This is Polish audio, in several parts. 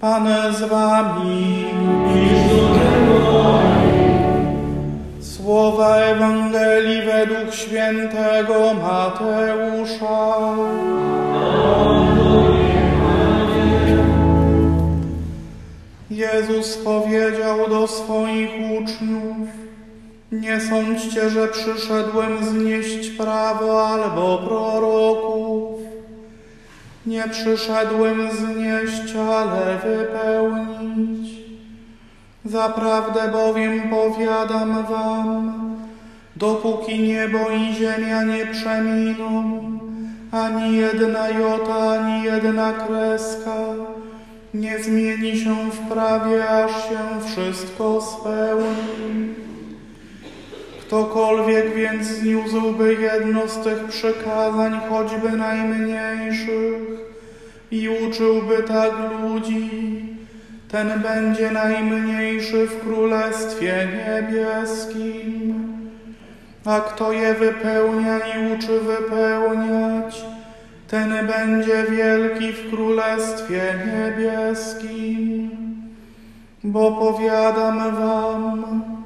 Pan z wami. Słowa Ewangelii według świętego Mateusza. Jezus powiedział do swoich uczniów, nie sądźcie, że przyszedłem znieść prawo albo proroków. Nie przyszedłem znieść, ale wypełnić. Zaprawdę bowiem powiadam wam, dopóki niebo i ziemia nie przeminą, ani jedna jota, ani jedna kreska nie zmieni się w prawie, aż się wszystko spełni. Ktokolwiek więc zniósłby jedno z tych przykazań, choćby najmniejszych, i uczyłby tak ludzi, ten będzie najmniejszy w Królestwie Niebieskim. A kto je wypełnia i uczy wypełniać, ten będzie wielki w Królestwie Niebieskim. Bo powiadam wam,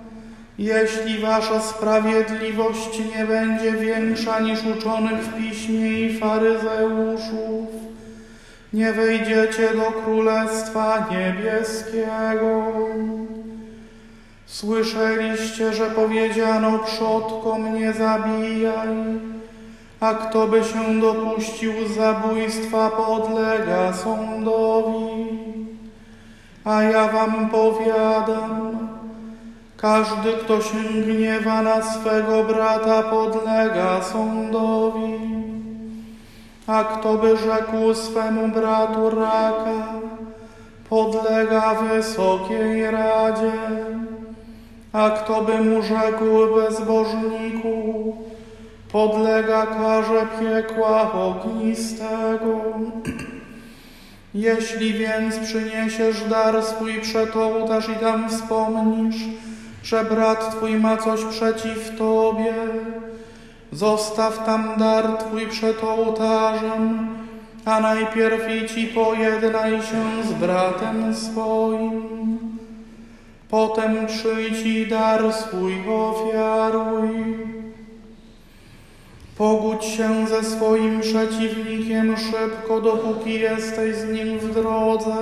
jeśli wasza sprawiedliwość nie będzie większa niż uczonych w piśmie i faryzeuszów, nie wejdziecie do Królestwa Niebieskiego. Słyszeliście, że powiedziano przodkom nie zabijaj, a kto by się dopuścił zabójstwa podlega sądowi. A ja wam powiadam, każdy, kto się gniewa na swego brata, podlega sądowi. A kto by rzekł swemu bratu raka, podlega wysokiej radzie. A kto by mu rzekł bezbożniku, podlega karze piekła ognistego. Jeśli więc przyniesiesz dar swój przed ołtarz i tam wspomnisz, że brat twój ma coś przeciw tobie, zostaw tam dar twój przed ołtarzem, a najpierw idź i pojednaj się z bratem swoim. Potem przyjdź i dar swój ofiaruj. Pogódź się ze swoim przeciwnikiem szybko, dopóki jesteś z nim w drodze,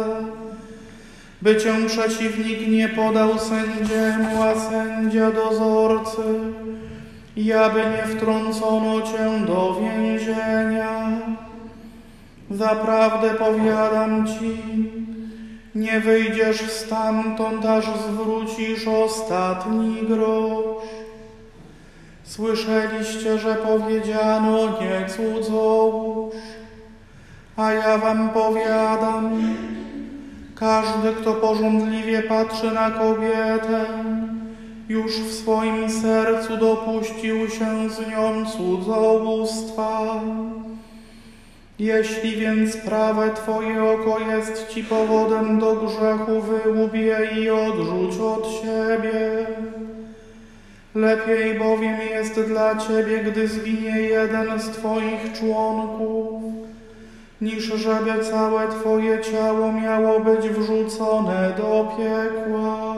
by cię przeciwnik nie podał sędziemu, a sędzia dozorcy, i aby nie wtrącono cię do więzienia. Zaprawdę powiadam ci, nie wyjdziesz stamtąd, aż zwrócisz ostatni grosz. Słyszeliście, że powiedziano nie cudzołóż, a ja wam powiadam, każdy, kto pożądliwie patrzy na kobietę, już w swoim sercu dopuścił się z nią cudzołóstwa. Jeśli więc prawe Twoje oko jest Ci powodem do grzechu, wyłub i odrzuć od siebie. Lepiej bowiem jest dla Ciebie, gdy zginie jeden z Twoich członków, niż żeby całe Twoje ciało miało być wrzucone do piekła.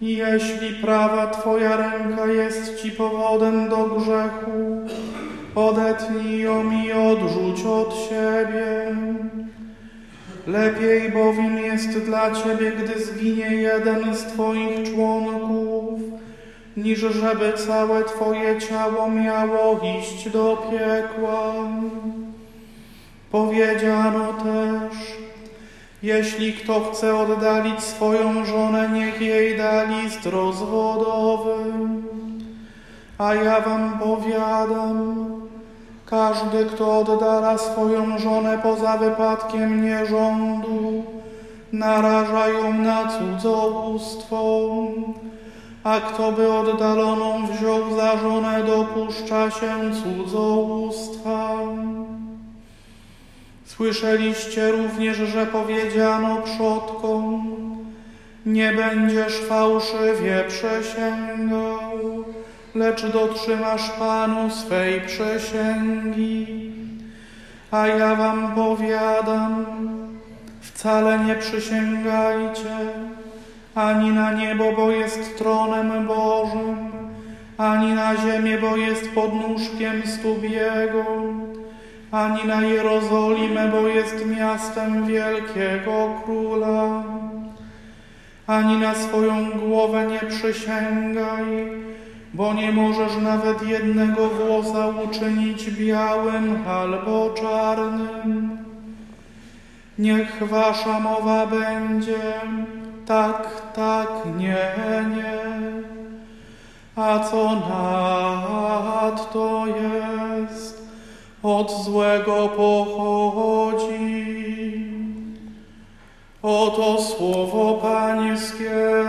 Jeśli prawa Twoja ręka jest Ci powodem do grzechu, odetnij ją i odrzuć od siebie. Lepiej bowiem jest dla Ciebie, gdy zginie jeden z Twoich członków, niż żeby całe Twoje ciało miało iść do piekła. Powiedziano też, jeśli kto chce oddalić swoją żonę, niech jej da list rozwodowy. A ja wam powiadam, każdy, kto oddala swoją żonę poza wypadkiem nierządu, naraża ją na cudzołóstwo, a kto by oddaloną wziął za żonę, dopuszcza się cudzołóstwa. Słyszeliście również, że powiedziano przodkom, nie będziesz fałszywie przysięgał, lecz dotrzymasz Panu swej przysięgi. A ja wam powiadam, Wcale nie przysięgajcie, ani na niebo, bo jest tronem Bożym, ani na ziemię, bo jest podnóżkiem stóp Jego, ani na Jerozolimę, bo jest miastem wielkiego króla, ani na swoją głowę nie przysięgaj, bo nie możesz nawet jednego włosa uczynić białym albo czarnym. Niech wasza mowa będzie tak, tak, nie, nie. A co nadto jest, od złego pochodzi. Oto słowo Pańskie.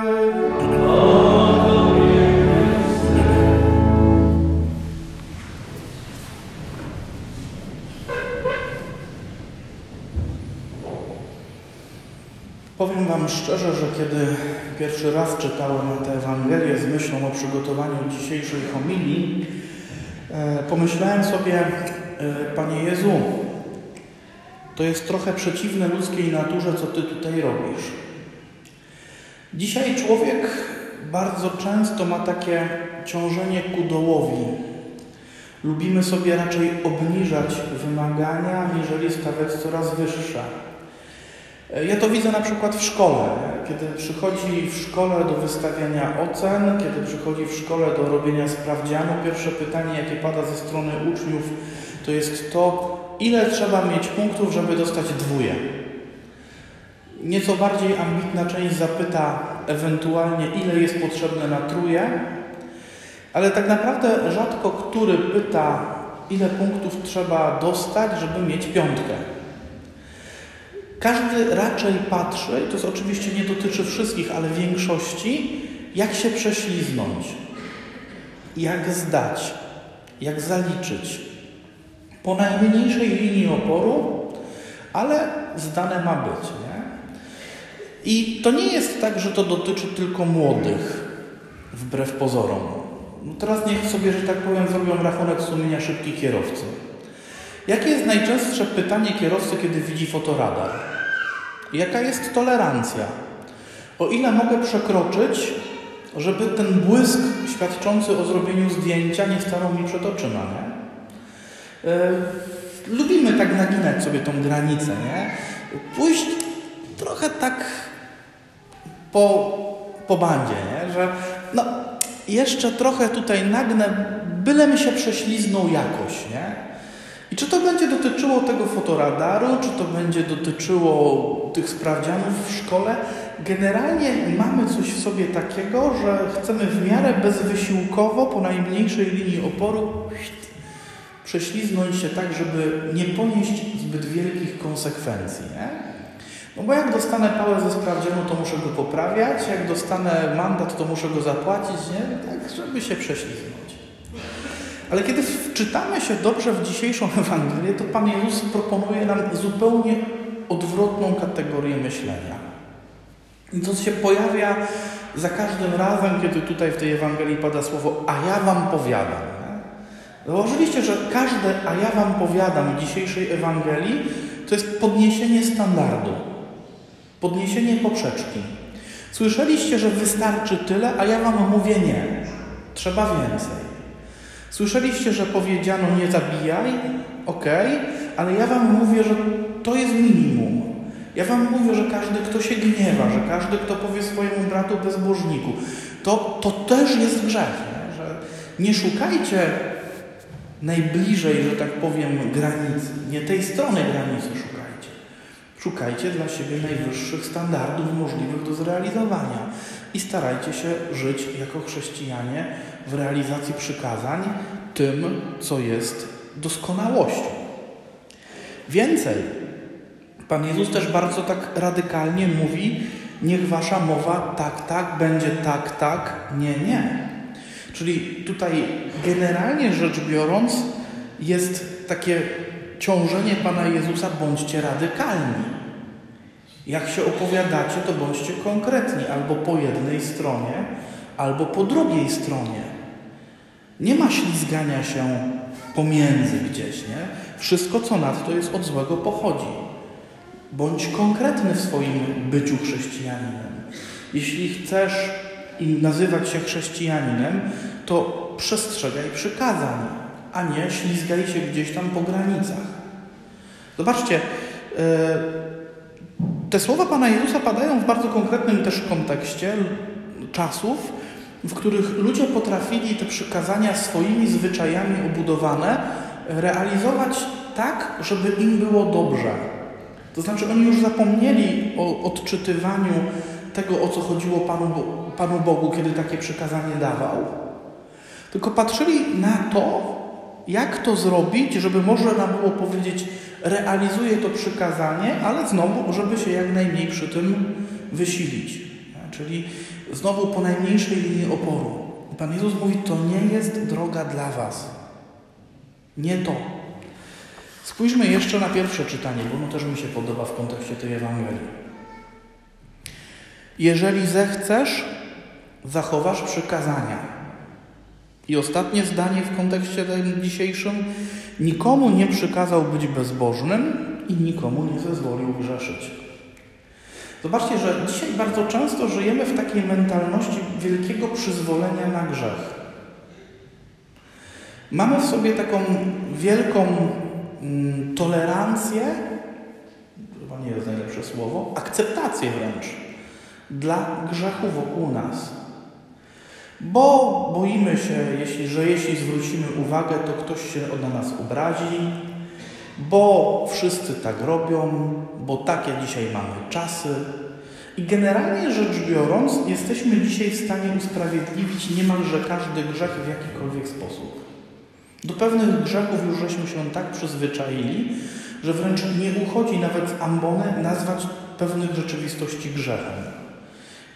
Powiem Wam szczerze, że kiedy pierwszy raz czytałem tę Ewangelię z myślą o przygotowaniu dzisiejszej homilii, e, pomyślałem sobie, Panie Jezu, to jest trochę przeciwne ludzkiej naturze, co Ty tutaj robisz. Dzisiaj człowiek bardzo często ma takie ciążenie ku dołowi. Lubimy sobie raczej obniżać wymagania, niżeli stawiać coraz wyższe. Ja to widzę na przykład w szkole. Kiedy przychodzi w szkole do wystawiania ocen, kiedy przychodzi w szkole do robienia sprawdzianu, pierwsze pytanie, jakie pada ze strony uczniów, to jest to, ile trzeba mieć punktów, żeby dostać dwóje. Nieco bardziej ambitna część zapyta ewentualnie, ile jest potrzebne na truje, ale tak naprawdę rzadko który pyta, ile punktów trzeba dostać, żeby mieć piątkę. Każdy raczej patrzy, i to oczywiście nie dotyczy wszystkich, ale większości, jak się prześliznąć, jak zdać, jak zaliczyć. Po najmniejszej linii oporu, ale zdane ma być. Nie? I to nie jest tak, że to dotyczy tylko młodych, wbrew pozorom. No teraz niech sobie, że tak powiem, zrobią rachunek sumienia szybki kierowcy. Jakie jest najczęstsze pytanie kierowcy, kiedy widzi fotoradar? Jaka jest tolerancja? O ile mogę przekroczyć, żeby ten błysk świadczący o zrobieniu zdjęcia nie stanął mi przed oczyma, nie? Yy, lubimy tak naginać sobie tą granicę, nie? Pójść trochę tak po, po bandzie, nie? Że no, jeszcze trochę tutaj nagnę, byle mi się prześliznął jakoś, nie? I czy to będzie dotyczyło tego fotoradaru, czy to będzie dotyczyło tych sprawdzianów w szkole, generalnie mamy coś w sobie takiego, że chcemy w miarę bezwysiłkowo, po najmniejszej linii oporu, prześliznąć się tak, żeby nie ponieść zbyt wielkich konsekwencji. Nie? No bo jak dostanę pałę ze sprawdzianu, to muszę go poprawiać, jak dostanę mandat, to muszę go zapłacić, nie? tak żeby się prześliznąć. Ale kiedy wczytamy się dobrze w dzisiejszą Ewangelię, to Pan Jezus proponuje nam zupełnie odwrotną kategorię myślenia. I to się pojawia za każdym razem, kiedy tutaj w tej Ewangelii pada słowo a ja wam powiadam. Zauważyliście, że każde a ja wam powiadam dzisiejszej Ewangelii to jest podniesienie standardu, podniesienie poprzeczki. Słyszeliście, że wystarczy tyle, a ja wam mówię nie. Trzeba więcej. Słyszeliście, że powiedziano nie zabijaj? Okej, ale ja wam mówię, że to jest minimum. Ja wam mówię, że każdy, kto się gniewa, że każdy, kto powie swojemu bratu bezbożniku, to, to też jest grzech. Nie? Że nie szukajcie najbliżej, że tak powiem, granicy. Nie tej strony granicy szukajcie. Szukajcie dla siebie najwyższych standardów możliwych do zrealizowania i starajcie się żyć jako chrześcijanie w realizacji przykazań tym, co jest doskonałością. Więcej, Pan Jezus też bardzo tak radykalnie mówi: Niech wasza mowa tak, tak, będzie tak, tak, nie, nie. Czyli tutaj generalnie rzecz biorąc, jest takie ciążenie Pana Jezusa: bądźcie radykalni. Jak się opowiadacie, to bądźcie konkretni albo po jednej stronie, albo po drugiej stronie. Nie ma ślizgania się pomiędzy gdzieś, nie? Wszystko, co nadto jest od złego, pochodzi. Bądź konkretny w swoim byciu chrześcijaninem. Jeśli chcesz nazywać się chrześcijaninem, to przestrzegaj przykazań, a nie ślizgaj się gdzieś tam po granicach. Zobaczcie, e, te słowa Pana Jezusa padają w bardzo konkretnym też kontekście czasów, w których ludzie potrafili te przykazania swoimi zwyczajami obudowane realizować tak, żeby im było dobrze. To znaczy, oni już zapomnieli o odczytywaniu tego, o co chodziło Panu, Panu Bogu, kiedy takie przykazanie dawał, tylko patrzyli na to, jak to zrobić, żeby można było powiedzieć, realizuję to przykazanie, ale znowu, żeby się jak najmniej przy tym wysilić. Czyli znowu po najmniejszej linii oporu. Pan Jezus mówi, to nie jest droga dla Was. Nie to. Spójrzmy jeszcze na pierwsze czytanie, bo ono też mi się podoba w kontekście tej Ewangelii. Jeżeli zechcesz, zachowasz przykazania. I ostatnie zdanie w kontekście dzisiejszym. Nikomu nie przykazał być bezbożnym i nikomu nie zezwolił grzeszyć. Zobaczcie, że dzisiaj bardzo często żyjemy w takiej mentalności wielkiego przyzwolenia na grzech. Mamy w sobie taką wielką mm, tolerancję, chyba nie jest najlepsze słowo, akceptację wręcz dla grzechu wokół nas. Bo boimy się, jeśli, że jeśli zwrócimy uwagę, to ktoś się na nas obrazi, bo wszyscy tak robią, bo takie dzisiaj mamy czasy. I generalnie rzecz biorąc, jesteśmy dzisiaj w stanie usprawiedliwić niemalże każdy grzech w jakikolwiek sposób. Do pewnych grzechów już żeśmy się tak przyzwyczaili, że wręcz nie uchodzi nawet z ambony nazwać pewnych rzeczywistości grzechem.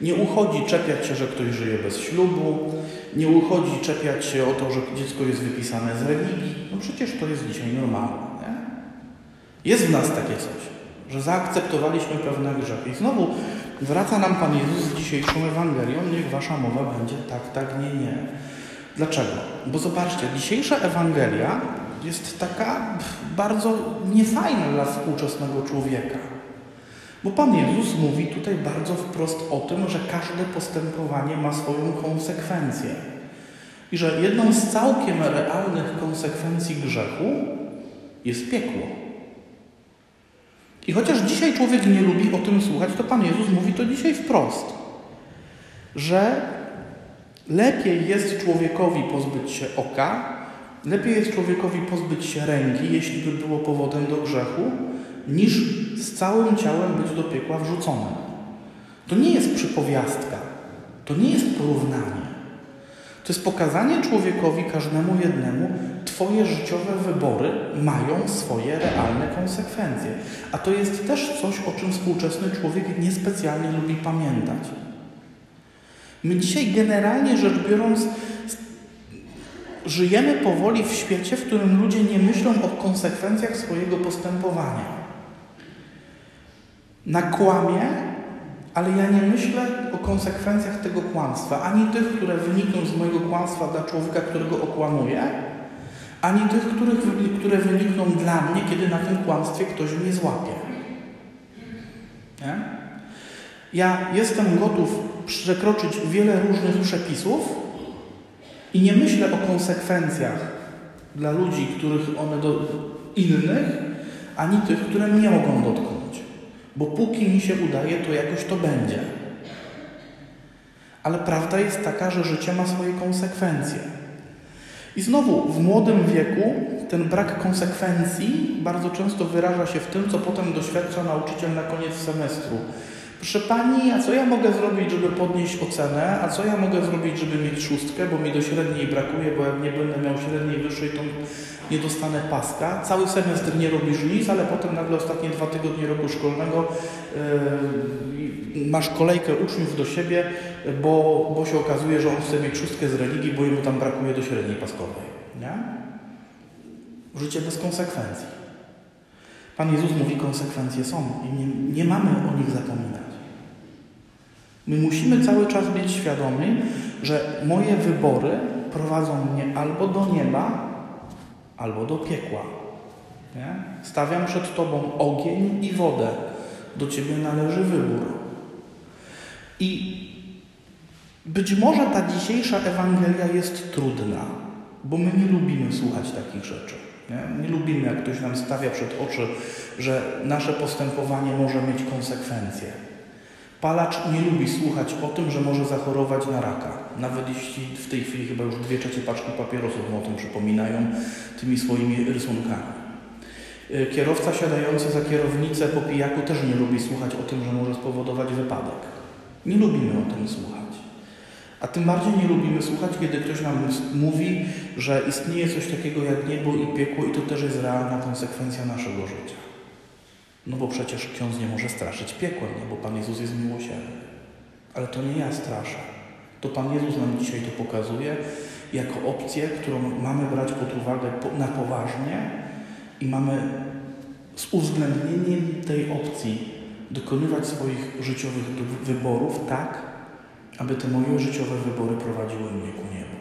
Nie uchodzi czepiać się, że ktoś żyje bez ślubu, nie uchodzi czepiać się o to, że dziecko jest wypisane z religii. No przecież to jest dzisiaj normalne. Nie? Jest w nas takie coś, że zaakceptowaliśmy pewne grzechy. I znowu wraca nam Pan Jezus z dzisiejszą Ewangelią, niech Wasza mowa będzie tak, tak, nie, nie. Dlaczego? Bo zobaczcie, dzisiejsza Ewangelia jest taka bardzo niefajna dla współczesnego człowieka. Bo Pan Jezus mówi tutaj bardzo wprost o tym, że każde postępowanie ma swoją konsekwencję. I że jedną z całkiem realnych konsekwencji grzechu jest piekło. I chociaż dzisiaj człowiek nie lubi o tym słuchać, to Pan Jezus mówi to dzisiaj wprost, że lepiej jest człowiekowi pozbyć się oka, lepiej jest człowiekowi pozbyć się ręki, jeśli by było powodem do grzechu, niż z całym ciałem być do piekła wrzuconym. To nie jest przypowiastka, to nie jest porównanie. To jest pokazanie człowiekowi, każdemu jednemu, Twoje życiowe wybory mają swoje realne konsekwencje. A to jest też coś, o czym współczesny człowiek niespecjalnie lubi pamiętać. My dzisiaj generalnie rzecz biorąc żyjemy powoli w świecie, w którym ludzie nie myślą o konsekwencjach swojego postępowania na kłamie, ale ja nie myślę o konsekwencjach tego kłamstwa. Ani tych, które wynikną z mojego kłamstwa dla człowieka, którego okłamuję, ani tych, których, które wynikną dla mnie, kiedy na tym kłamstwie ktoś mnie złapie. Nie? Ja jestem gotów przekroczyć wiele różnych przepisów i nie myślę o konsekwencjach dla ludzi, których one do innych, ani tych, które mnie mogą dotknąć. Bo póki mi się udaje, to jakoś to będzie. Ale prawda jest taka, że życie ma swoje konsekwencje. I znowu w młodym wieku ten brak konsekwencji bardzo często wyraża się w tym, co potem doświadcza nauczyciel na koniec semestru. Proszę Pani, a co ja mogę zrobić, żeby podnieść ocenę? A co ja mogę zrobić, żeby mieć szóstkę, bo mi do średniej brakuje, bo jak nie będę miał średniej wyższej, to nie dostanę paska. Cały semestr nie robisz nic, ale potem nagle ostatnie dwa tygodnie roku szkolnego yy, masz kolejkę uczniów do siebie, bo, bo się okazuje, że on chce mieć szóstkę z religii, bo jemu tam brakuje do średniej paskowej. Nie? Życie bez konsekwencji. Pan Jezus mówi, konsekwencje są i nie, nie mamy o nich zapominać. My musimy cały czas być świadomi, że moje wybory prowadzą mnie albo do nieba, albo do piekła. Nie? Stawiam przed Tobą ogień i wodę. Do Ciebie należy wybór. I być może ta dzisiejsza Ewangelia jest trudna, bo my nie lubimy słuchać takich rzeczy. Nie? nie lubimy, jak ktoś nam stawia przed oczy, że nasze postępowanie może mieć konsekwencje. Palacz nie lubi słuchać o tym, że może zachorować na raka. Nawet jeśli w tej chwili chyba już dwie trzecie paczki papierosów mu o tym przypominają tymi swoimi rysunkami. Y, kierowca siadający za kierownicę po pijaku też nie lubi słuchać o tym, że może spowodować wypadek. Nie lubimy o tym słuchać. A tym bardziej nie lubimy słuchać, kiedy ktoś nam mówi, że istnieje coś takiego jak niebo i piekło i to też jest realna konsekwencja naszego życia. No bo przecież ksiądz nie może straszyć piekłem, no bo Pan Jezus jest miłosierny. Ale to nie ja straszę. To Pan Jezus nam dzisiaj to pokazuje jako opcję, którą mamy brać pod uwagę na poważnie i mamy z uwzględnieniem tej opcji dokonywać swoich życiowych wyborów tak, aby te moje życiowe wybory prowadziły mnie ku niebu.